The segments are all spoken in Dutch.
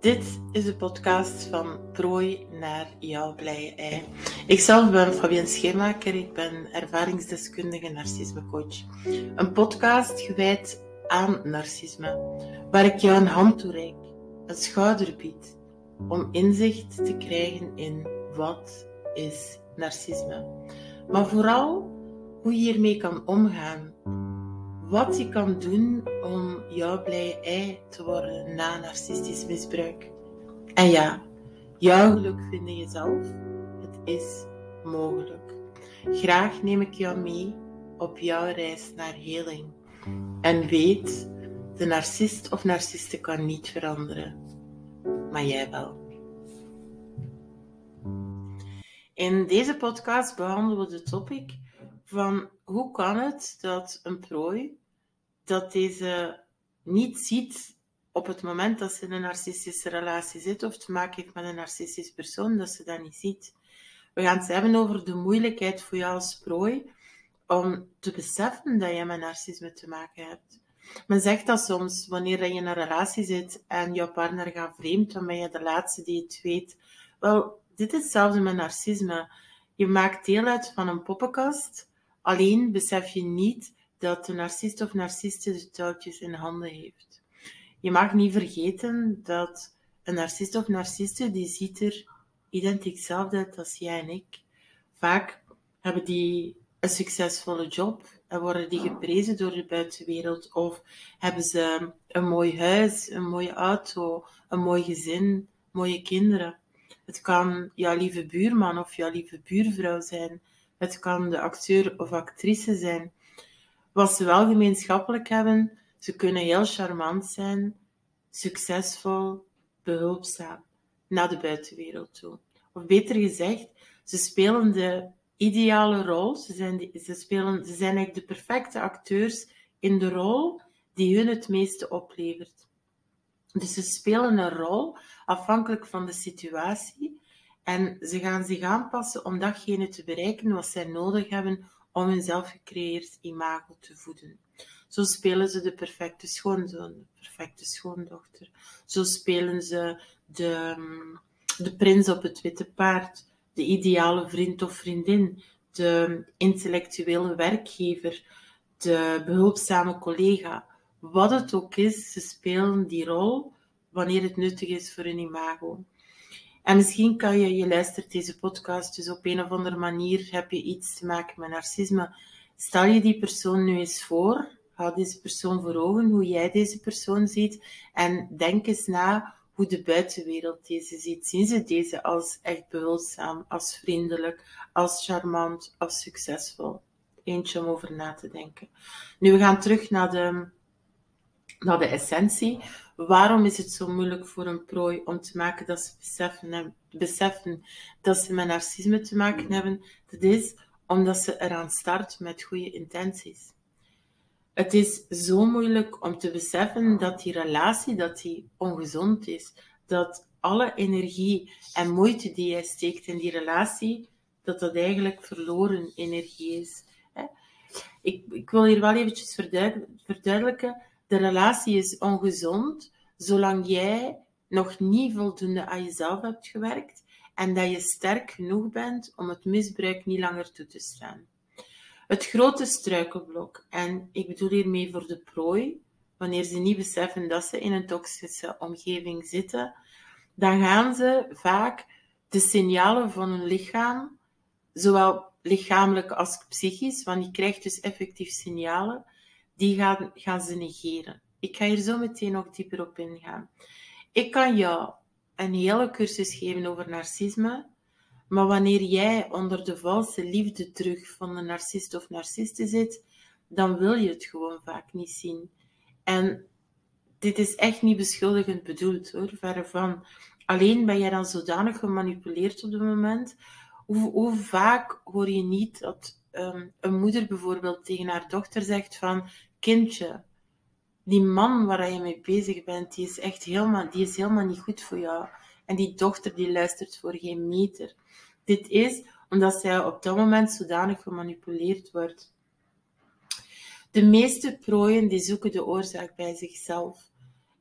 Dit is de podcast van Prooi naar jouw blije ei. Ikzelf ben Fabienne Scheermaker, ik ben ervaringsdeskundige narcismecoach. Een podcast gewijd aan narcisme, waar ik jou een hand toereik, een schouder bied, om inzicht te krijgen in wat is narcisme. Maar vooral hoe je hiermee kan omgaan wat je kan doen om jouw blije ei te worden na narcistisch misbruik. En ja, jouw geluk vinden jezelf. Het is mogelijk. Graag neem ik jou mee op jouw reis naar heling. En weet, de narcist of narciste kan niet veranderen, maar jij wel. In deze podcast behandelen we de topic van hoe kan het dat een prooi dat deze niet ziet op het moment dat ze in een narcistische relatie zit of te maken heeft met een narcistisch persoon, dat ze dat niet ziet. We gaan het hebben over de moeilijkheid voor jou als prooi om te beseffen dat je met narcisme te maken hebt. Men zegt dat soms, wanneer je in een relatie zit en jouw partner gaat vreemd, dan ben je de laatste die het weet. Wel, dit is hetzelfde met narcisme. Je maakt deel uit van een poppenkast, alleen besef je niet dat de narcist of narciste de touwtjes in handen heeft. Je mag niet vergeten dat een narcist of narciste, die ziet er identiek hetzelfde uit als jij en ik. Vaak hebben die een succesvolle job en worden die geprezen door de buitenwereld. Of hebben ze een mooi huis, een mooie auto, een mooi gezin, mooie kinderen. Het kan jouw lieve buurman of jouw lieve buurvrouw zijn. Het kan de acteur of actrice zijn. Wat ze wel gemeenschappelijk hebben, ze kunnen heel charmant zijn, succesvol, behulpzaam naar de buitenwereld toe. Of beter gezegd, ze spelen de ideale rol. Ze zijn, ze, spelen, ze zijn eigenlijk de perfecte acteurs in de rol die hun het meeste oplevert. Dus ze spelen een rol afhankelijk van de situatie en ze gaan zich aanpassen om datgene te bereiken wat zij nodig hebben om hun zelfgecreëerd imago te voeden. Zo spelen ze de perfecte schoonzoon, de perfecte schoondochter. Zo spelen ze de, mm, de prins op het witte paard, de ideale vriend of vriendin, de intellectuele werkgever, de behulpzame collega. Wat het ook is, ze spelen die rol wanneer het nuttig is voor hun imago. En misschien kan je, je luistert deze podcast, dus op een of andere manier heb je iets te maken met narcisme. Stel je die persoon nu eens voor, hou deze persoon voor ogen, hoe jij deze persoon ziet, en denk eens na hoe de buitenwereld deze ziet. Zien ze deze als echt behulpzaam, als vriendelijk, als charmant, als succesvol? Eentje om over na te denken. Nu, we gaan terug naar de, naar de essentie. Waarom is het zo moeilijk voor een prooi om te maken dat ze beseffen, beseffen dat ze met narcisme te maken hebben? Dat is omdat ze eraan start met goede intenties. Het is zo moeilijk om te beseffen dat die relatie dat die ongezond is. Dat alle energie en moeite die jij steekt in die relatie, dat dat eigenlijk verloren energie is. Ik, ik wil hier wel eventjes verduidelijken de relatie is ongezond zolang jij nog niet voldoende aan jezelf hebt gewerkt en dat je sterk genoeg bent om het misbruik niet langer toe te staan. Het grote struikelblok, en ik bedoel hiermee voor de prooi, wanneer ze niet beseffen dat ze in een toxische omgeving zitten, dan gaan ze vaak de signalen van hun lichaam, zowel lichamelijk als psychisch, want je krijgt dus effectief signalen, die gaan, gaan ze negeren. Ik ga hier zo meteen nog dieper op ingaan. Ik kan jou een hele cursus geven over narcisme, maar wanneer jij onder de valse liefde terug van een narcist of narciste zit, dan wil je het gewoon vaak niet zien. En dit is echt niet beschuldigend bedoeld hoor, verre van. Alleen ben jij dan zodanig gemanipuleerd op het moment. Hoe, hoe vaak hoor je niet dat ehm, een moeder bijvoorbeeld tegen haar dochter zegt van kindje, die man waar je mee bezig bent, die is echt helemaal, die is helemaal niet goed voor jou. En die dochter die luistert voor geen meter. Dit is omdat zij op dat moment zodanig gemanipuleerd wordt. De meeste prooien die zoeken de oorzaak bij zichzelf.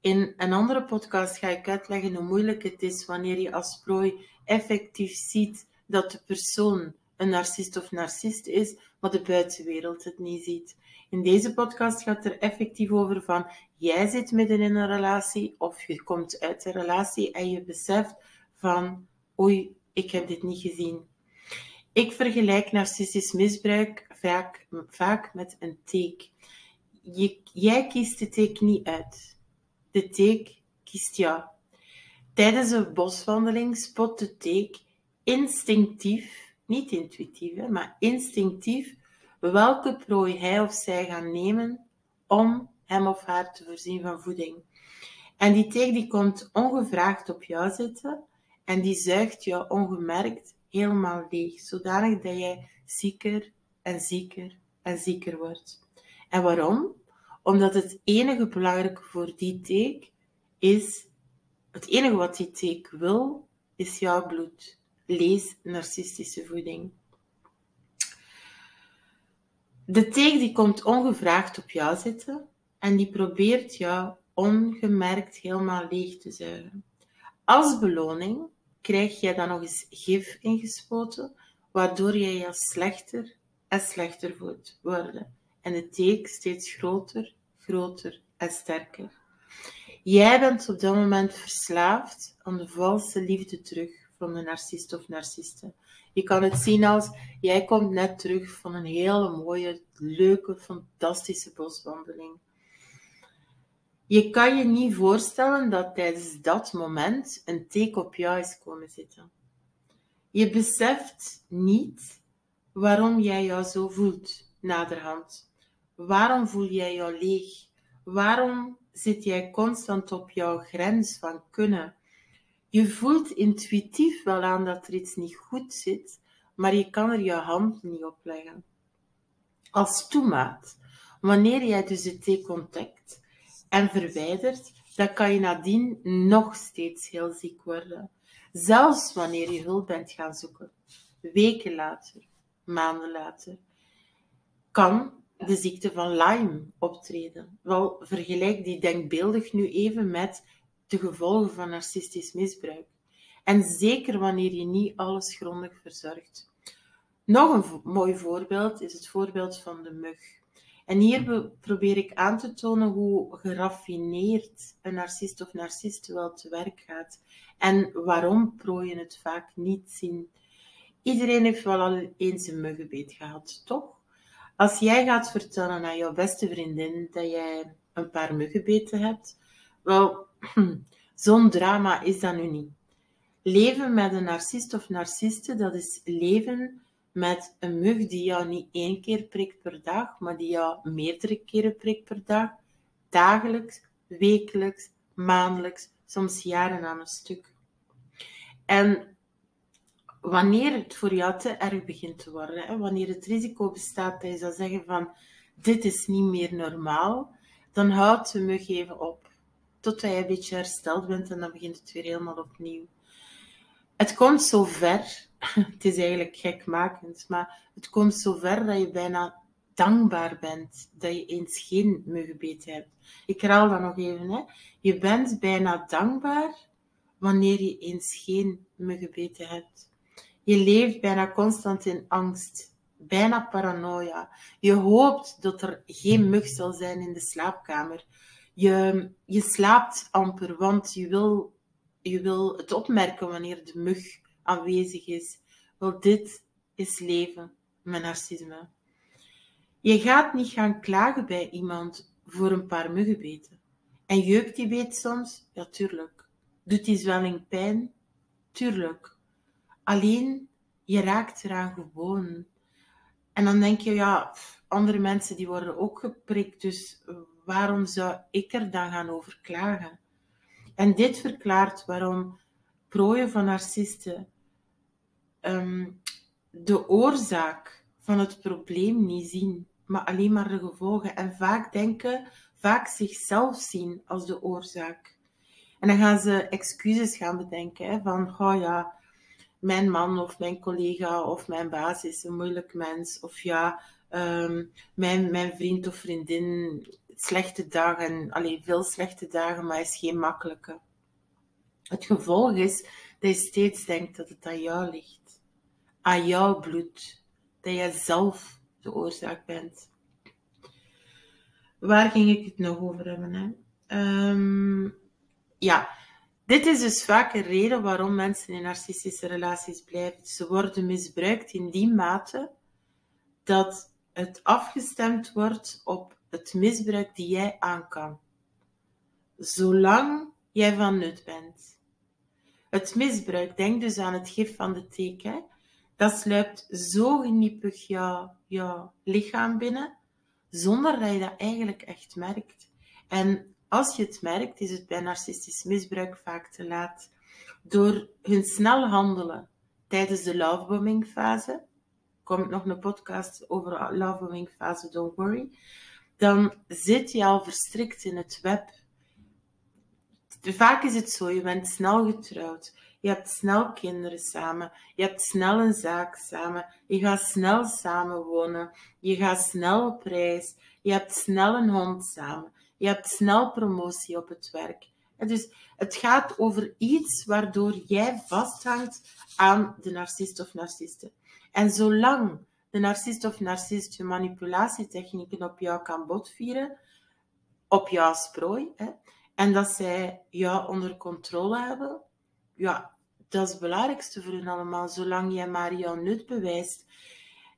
In een andere podcast ga ik uitleggen hoe moeilijk het is wanneer je als prooi effectief ziet dat de persoon een narcist of narcist is, maar de buitenwereld het niet ziet. In deze podcast gaat er effectief over van jij zit midden in een relatie of je komt uit een relatie en je beseft van oei, ik heb dit niet gezien. Ik vergelijk narcistisch misbruik vaak, vaak met een teek. Je, jij kiest de teek niet uit. De teek kiest jou. Tijdens een boswandeling spot de teek instinctief, niet intuïtief, maar instinctief, welke prooi hij of zij gaan nemen om hem of haar te voorzien van voeding. En die teek die komt ongevraagd op jou zitten en die zuigt jou ongemerkt helemaal leeg, zodanig dat jij zieker en zieker en zieker wordt. En waarom? Omdat het enige belangrijke voor die teek is, het enige wat die teek wil, is jouw bloed. Lees narcistische voeding. De teek die komt ongevraagd op jou zitten en die probeert jou ongemerkt helemaal leeg te zuigen. Als beloning krijg jij dan nog eens gif ingespoten, waardoor jij je slechter en slechter voelt worden. En de teek steeds groter, groter en sterker. Jij bent op dat moment verslaafd aan de valse liefde terug van de narcist of narciste. Je kan het zien als jij komt net terug van een hele mooie, leuke, fantastische boswandeling. Je kan je niet voorstellen dat tijdens dat moment een teken op jou is komen zitten. Je beseft niet waarom jij jou zo voelt naderhand. Waarom voel jij jou leeg? Waarom zit jij constant op jouw grens van kunnen? Je voelt intuïtief wel aan dat er iets niet goed zit, maar je kan er je hand niet op leggen. Als toemaat, wanneer jij dus het teken ontdekt en verwijdert, dan kan je nadien nog steeds heel ziek worden. Zelfs wanneer je hulp bent gaan zoeken. Weken later, maanden later, kan de ziekte van Lyme optreden. Wel, vergelijk die denkbeeldig nu even met de gevolgen van narcistisch misbruik. En zeker wanneer je niet alles grondig verzorgt. Nog een mooi voorbeeld is het voorbeeld van de mug. En hier probeer ik aan te tonen hoe geraffineerd een narcist of narcist wel te werk gaat. En waarom prooien het vaak niet zien. Iedereen heeft wel al eens een muggenbeet gehad, toch? Als jij gaat vertellen aan jouw beste vriendin dat jij een paar muggenbeten hebt, wel, zo'n drama is dat nu niet. Leven met een narcist of narciste, dat is leven met een mug die jou niet één keer prikt per dag, maar die jou meerdere keren prikt per dag, dagelijks, wekelijks, maandelijks, soms jaren aan een stuk. En wanneer het voor jou te erg begint te worden, hè, wanneer het risico bestaat dat je zou zeggen van dit is niet meer normaal, dan houdt de mug even op. Totdat je een beetje hersteld bent en dan begint het weer helemaal opnieuw. Het komt zo ver, het is eigenlijk gekmakend, maar het komt zo ver dat je bijna dankbaar bent dat je eens geen muggenbeet hebt. Ik herhaal dat nog even. Hè. Je bent bijna dankbaar wanneer je eens geen muggenbeten hebt. Je leeft bijna constant in angst, bijna paranoia. Je hoopt dat er geen mug zal zijn in de slaapkamer. Je, je slaapt amper, want je wil, je wil het opmerken wanneer de mug aanwezig is. Wel, dit is leven met narcisme. Je gaat niet gaan klagen bij iemand voor een paar muggenbeten. En jeukt die beet soms? Ja, tuurlijk. Doet die zwelling pijn? Tuurlijk. Alleen, je raakt eraan gewoon. En dan denk je, ja, andere mensen die worden ook geprikt, dus waarom zou ik er dan gaan over klagen? En dit verklaart waarom prooien van narcisten um, de oorzaak van het probleem niet zien, maar alleen maar de gevolgen. En vaak denken, vaak zichzelf zien als de oorzaak. En dan gaan ze excuses gaan bedenken van, oh ja, mijn man of mijn collega of mijn baas is een moeilijk mens. Of ja, um, mijn, mijn vriend of vriendin slechte dagen, alleen veel slechte dagen, maar is geen makkelijke. Het gevolg is dat je steeds denkt dat het aan jou ligt. Aan jouw bloed. Dat jij zelf de oorzaak bent. Waar ging ik het nog over hebben? Hè? Ehm, ja, dit is dus vaak een reden waarom mensen in narcistische relaties blijven. Ze worden misbruikt in die mate dat het afgestemd wordt op het misbruik die jij aan kan. Zolang jij van nut bent. Het misbruik, denk dus aan het gif van de teken, dat sluipt zo geniepig jouw, jouw lichaam binnen, zonder dat je dat eigenlijk echt merkt. En als je het merkt, is het bij narcistisch misbruik vaak te laat. Door hun snel handelen tijdens de lovebombing fase, komt nog een podcast over lovebombing fase, don't worry, dan zit je al verstrikt in het web. Vaak is het zo, je bent snel getrouwd, je hebt snel kinderen samen, je hebt snel een zaak samen, je gaat snel samenwonen, je gaat snel op reis, je hebt snel een hond samen. Je hebt snel promotie op het werk. dus het gaat over iets waardoor jij vasthangt aan de narcist of narciste. En zolang de narcist of narcist je manipulatietechnieken op jou kan botvieren, op jou als prooi, hè, en dat zij jou onder controle hebben, ja, dat is het belangrijkste voor hen allemaal. Zolang jij maar jouw nut bewijst,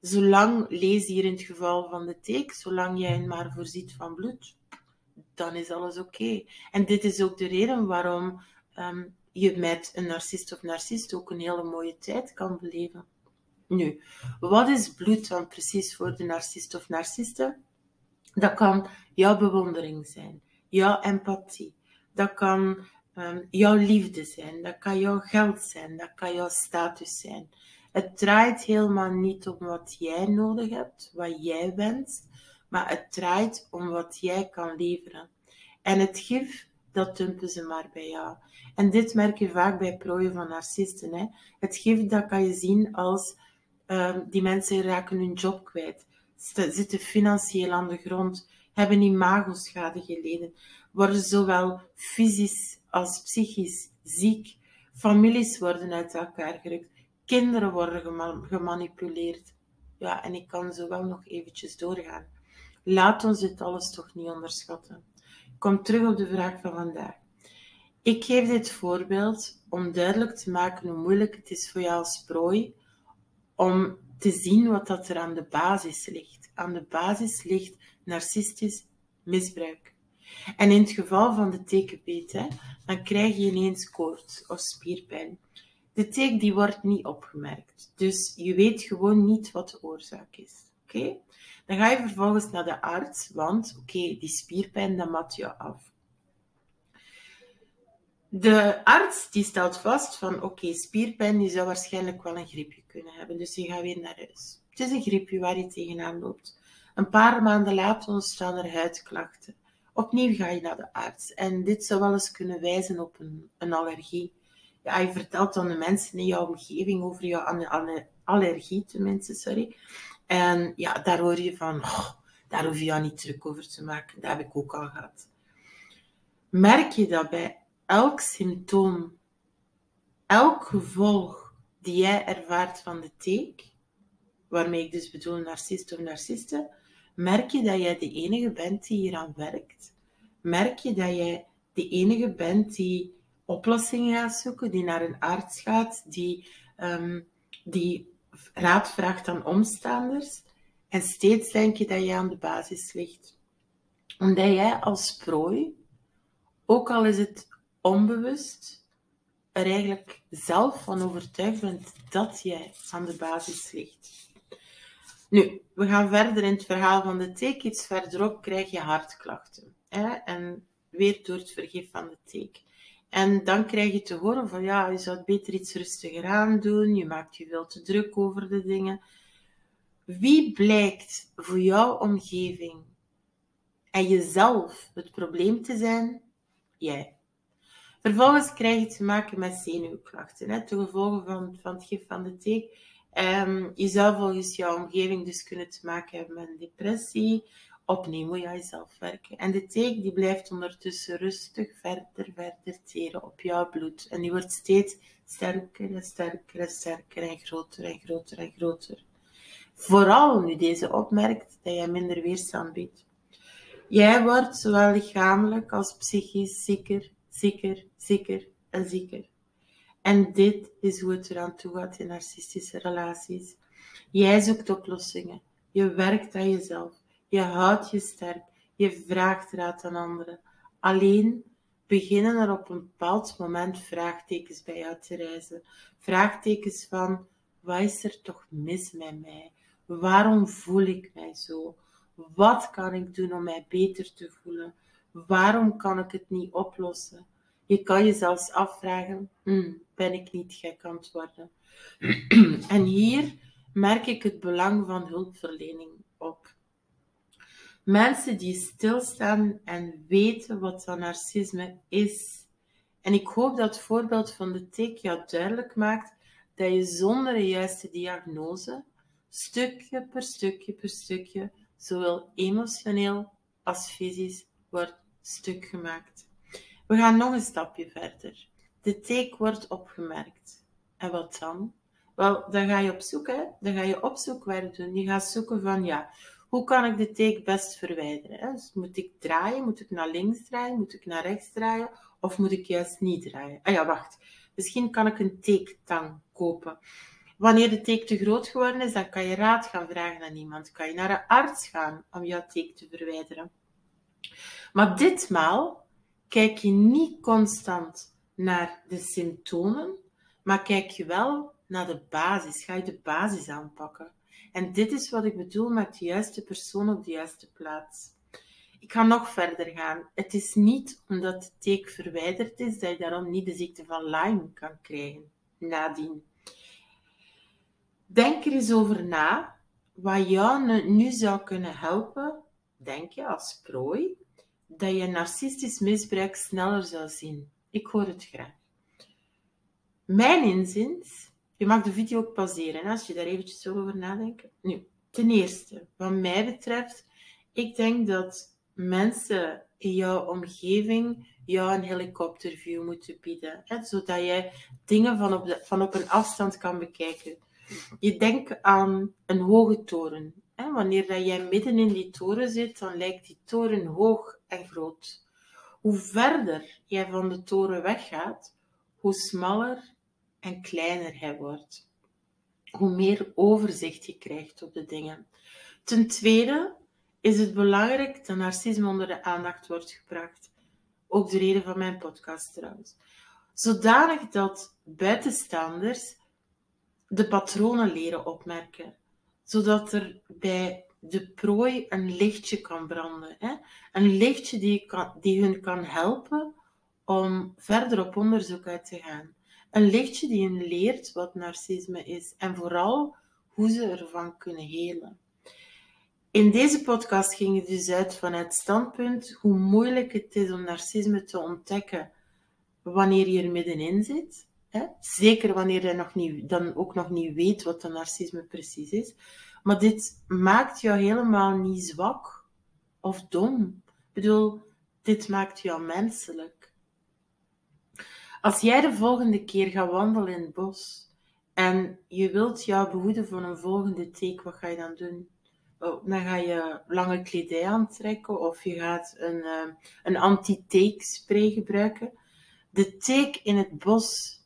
zolang, lees hier in het geval van de teek, zolang jij hen maar voorziet van bloed, dan is alles oké. En dit is ook de reden waarom ehm, je met een narcist of narcist ook een hele mooie tijd kan beleven. Nu, wat is bloed dan precies voor de narcist of narciste? Dat kan jouw bewondering zijn, jouw empathie, dat kan um, jouw liefde zijn, dat kan jouw geld zijn, dat kan jouw status zijn. Het draait helemaal niet om wat jij nodig hebt, wat jij wenst, maar het draait om wat jij kan leveren. En het gif, dat dumpen ze maar bij jou. En dit merk je vaak bij prooien van narcisten. Hè? Het gif, dat kan je zien als um, die mensen raken hun job kwijt, zitten financieel aan de grond, hebben imagoschade geleden, worden zowel fysisch als psychisch ziek, families worden uit elkaar gerukt, kinderen worden gemanipuleerd. Ja, en ik kan zo wel nog eventjes doorgaan. Laat ons dit alles toch niet onderschatten. Kom terug op de vraag van vandaag. Ik geef dit voorbeeld om duidelijk te maken hoe moeilijk het is voor jou als prooi om te zien wat dat er aan de basis ligt. Aan de basis ligt narcistisch misbruik. En in het geval van de tekenbeet, hè, dan krijg je ineens koorts of spierpijn. De teek die wordt niet opgemerkt, dus je weet gewoon niet wat de oorzaak is. Dan ga je vervolgens naar de arts, want oké, die spierpijn, dat mat je af. De arts die stelt vast van oké, spierpijn, die zou waarschijnlijk wel een griepje kunnen hebben, dus je gaat weer naar huis. Het is een griepje waar je tegenaan loopt. Een paar maanden later ontstaan er huidklachten. Opnieuw ga je naar de arts en dit zou wel eens kunnen wijzen op een, een allergie. Ja, je vertelt dan de mensen in jouw omgeving over jouw allergie, tenminste, sorry. En ja, daar hoor je van, daar hoef je jou niet druk over te maken. Dat heb ik ook al gehad. Merk je dat bij elk symptoom, elk gevolg die jij ervaart van de teek, waarmee ik dus bedoel narcist of narciste, merk je dat jij de enige bent die hier aan werkt. Merk je dat jij de enige bent die oplossingen gaat zoeken, die naar een arts gaat, die, um, die raad vraagt aan omstanders en steeds denk je dat je aan de basis ligt. Omdat jij als prooi, ook al is het onbewust, er eigenlijk zelf van overtuigd bent dat jij aan de basis ligt. Nu, we gaan verder in het verhaal van de teek. Iets verderop krijg je hartklachten. Hè? En weer door het vergif van de teek. En dan krijg je te horen van ja, je zou het beter iets rustiger aan doen, je maakt je veel te druk over de dingen. Wie blijkt voor jouw omgeving en jezelf het probleem te zijn? Jij. Vervolgens krijg je te maken met zenuwklachten, hè, gevolge van, van het gif van de teek. Um, je zou volgens jouw omgeving dus kunnen te maken hebben met depressie Opnieuw moet je aan jezelf werken. En de teek die blijft ondertussen rustig verder, verder teren op jouw bloed. En die wordt steeds sterker en sterker en sterker en groter en groter en groter. Vooral nu deze opmerkt dat jij minder weerstand biedt. Jij wordt zowel lichamelijk als psychisch zieker, zieker, zieker en zieker. En dit is hoe het eraan toe gaat in narcistische relaties. Jij zoekt oplossingen. Je werkt aan jezelf. Je houdt je sterk. Je vraagt raad aan anderen. Alleen beginnen er op een bepaald moment vraagtekens bij jou te reizen. Vraagtekens van, wat is er toch mis met mij? Waarom voel ik mij zo? Wat kan ik doen om mij beter te voelen? Waarom kan ik het niet oplossen? Je kan je zelfs afvragen, hmm, ben ik niet gek aan het worden? en hier merk ik het belang van hulpverlening op. Mensen die stilstaan en weten wat dat narcisme is. En ik hoop dat het voorbeeld van de tik jou duidelijk maakt dat je zonder de juiste diagnose, stukje per stukje per stukje, zowel emotioneel als fysisch, wordt stuk gemaakt. We gaan nog een stapje verder. De take wordt opgemerkt. En wat dan? Wel, dan ga je op zoek, hè? Dan ga je opzoekwerk doen. Je gaat zoeken van, ja, hoe kan ik de take best verwijderen? Dus moet ik draaien? Moet ik naar links draaien? Moet ik naar rechts draaien? Of moet ik juist niet draaien? Ah ja, wacht. Misschien kan ik een take-tang kopen. Wanneer de take te groot geworden is, dan kan je raad gaan vragen aan iemand. Kan je naar een arts gaan om jouw take te verwijderen. Maar ditmaal kijk je niet constant naar de symptomen, maar kijk je wel naar de basis. Ga je de basis aanpakken. En dit is wat ik bedoel met de juiste persoon op de juiste plaats. Ik ga nog verder gaan. Het is niet omdat de teek verwijderd is dat je daarom niet de ziekte van Lyme kan krijgen nadien. Denk er eens over na wat jou nu zou kunnen helpen, denk je als prooi, dat je narcistisch misbruik sneller zou zien. Ik hoor het graag. Mijn inziens je mag de video ook pauzeren als je daar eventjes over nadenken. Nu, ten eerste, wat mij betreft, ik denk dat mensen in jouw omgeving jou een helikopterview moeten bieden, zodat jij dingen van op, van op een afstand kan bekijken. Je denkt aan een hoge toren. Hè. Wanneer dat jij midden in die toren zit, dan lijkt die toren hoog en groot. Hoe verder jij van de toren weggaat, hoe smaller en kleiner hij wordt. Hoe meer overzicht je krijgt op de dingen. Ten tweede is het belangrijk dat narcisme onder de aandacht wordt gebracht. Ook de reden van mijn podcast trouwens. Zodanig dat buitenstaanders de patronen leren opmerken. Zodat er bij de prooi een lichtje kan branden. Hè? Een lichtje die, die hun kan helpen om verder op onderzoek uit te gaan. Een lichtje die hen leert wat narcisme is en vooral hoe ze ervan kunnen helen. In deze podcast ging het dus uit van het standpunt hoe moeilijk het is om narcisme te ontdekken wanneer je er middenin zit. Hè? Zeker wanneer je nog niet, dan ook nog niet weet wat een narcisme precies is. Maar dit maakt jou helemaal niet zwak of dom. Ik bedoel, dit maakt jou menselijk. Als jij de volgende keer gaat wandelen in het bos en je wilt jou behoeden voor een volgende teek, wat ga je dan doen? Oh, dan ga je lange kledij aantrekken of je gaat een, uh, een anti-teek spray gebruiken. De teek in het bos,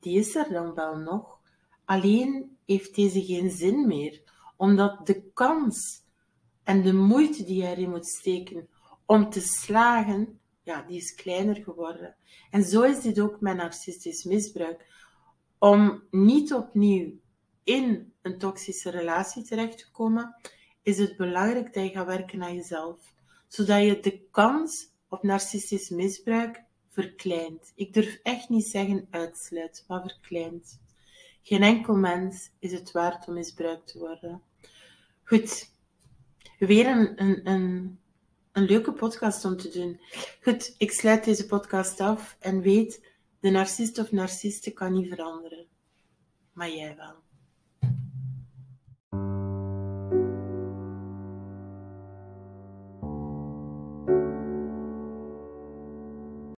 die is er dan wel nog. Alleen heeft deze geen zin meer, omdat de kans en de moeite die je erin moet steken om te slagen, ja, die is kleiner geworden. En zo is dit ook met narcistisch misbruik. Om niet opnieuw in een toxische relatie terecht te komen, is het belangrijk dat je gaat werken aan jezelf. Zodat je de kans op narcistisch misbruik verkleint. Ik durf echt niet zeggen uitsluit, maar verkleint. Geen enkel mens is het waard om misbruikt te worden. Goed, weer een, een, een een leuke podcast om te doen. Goed, ik sluit deze podcast af en weet, de narcist of narciste kan niet veranderen. Maar jij wel.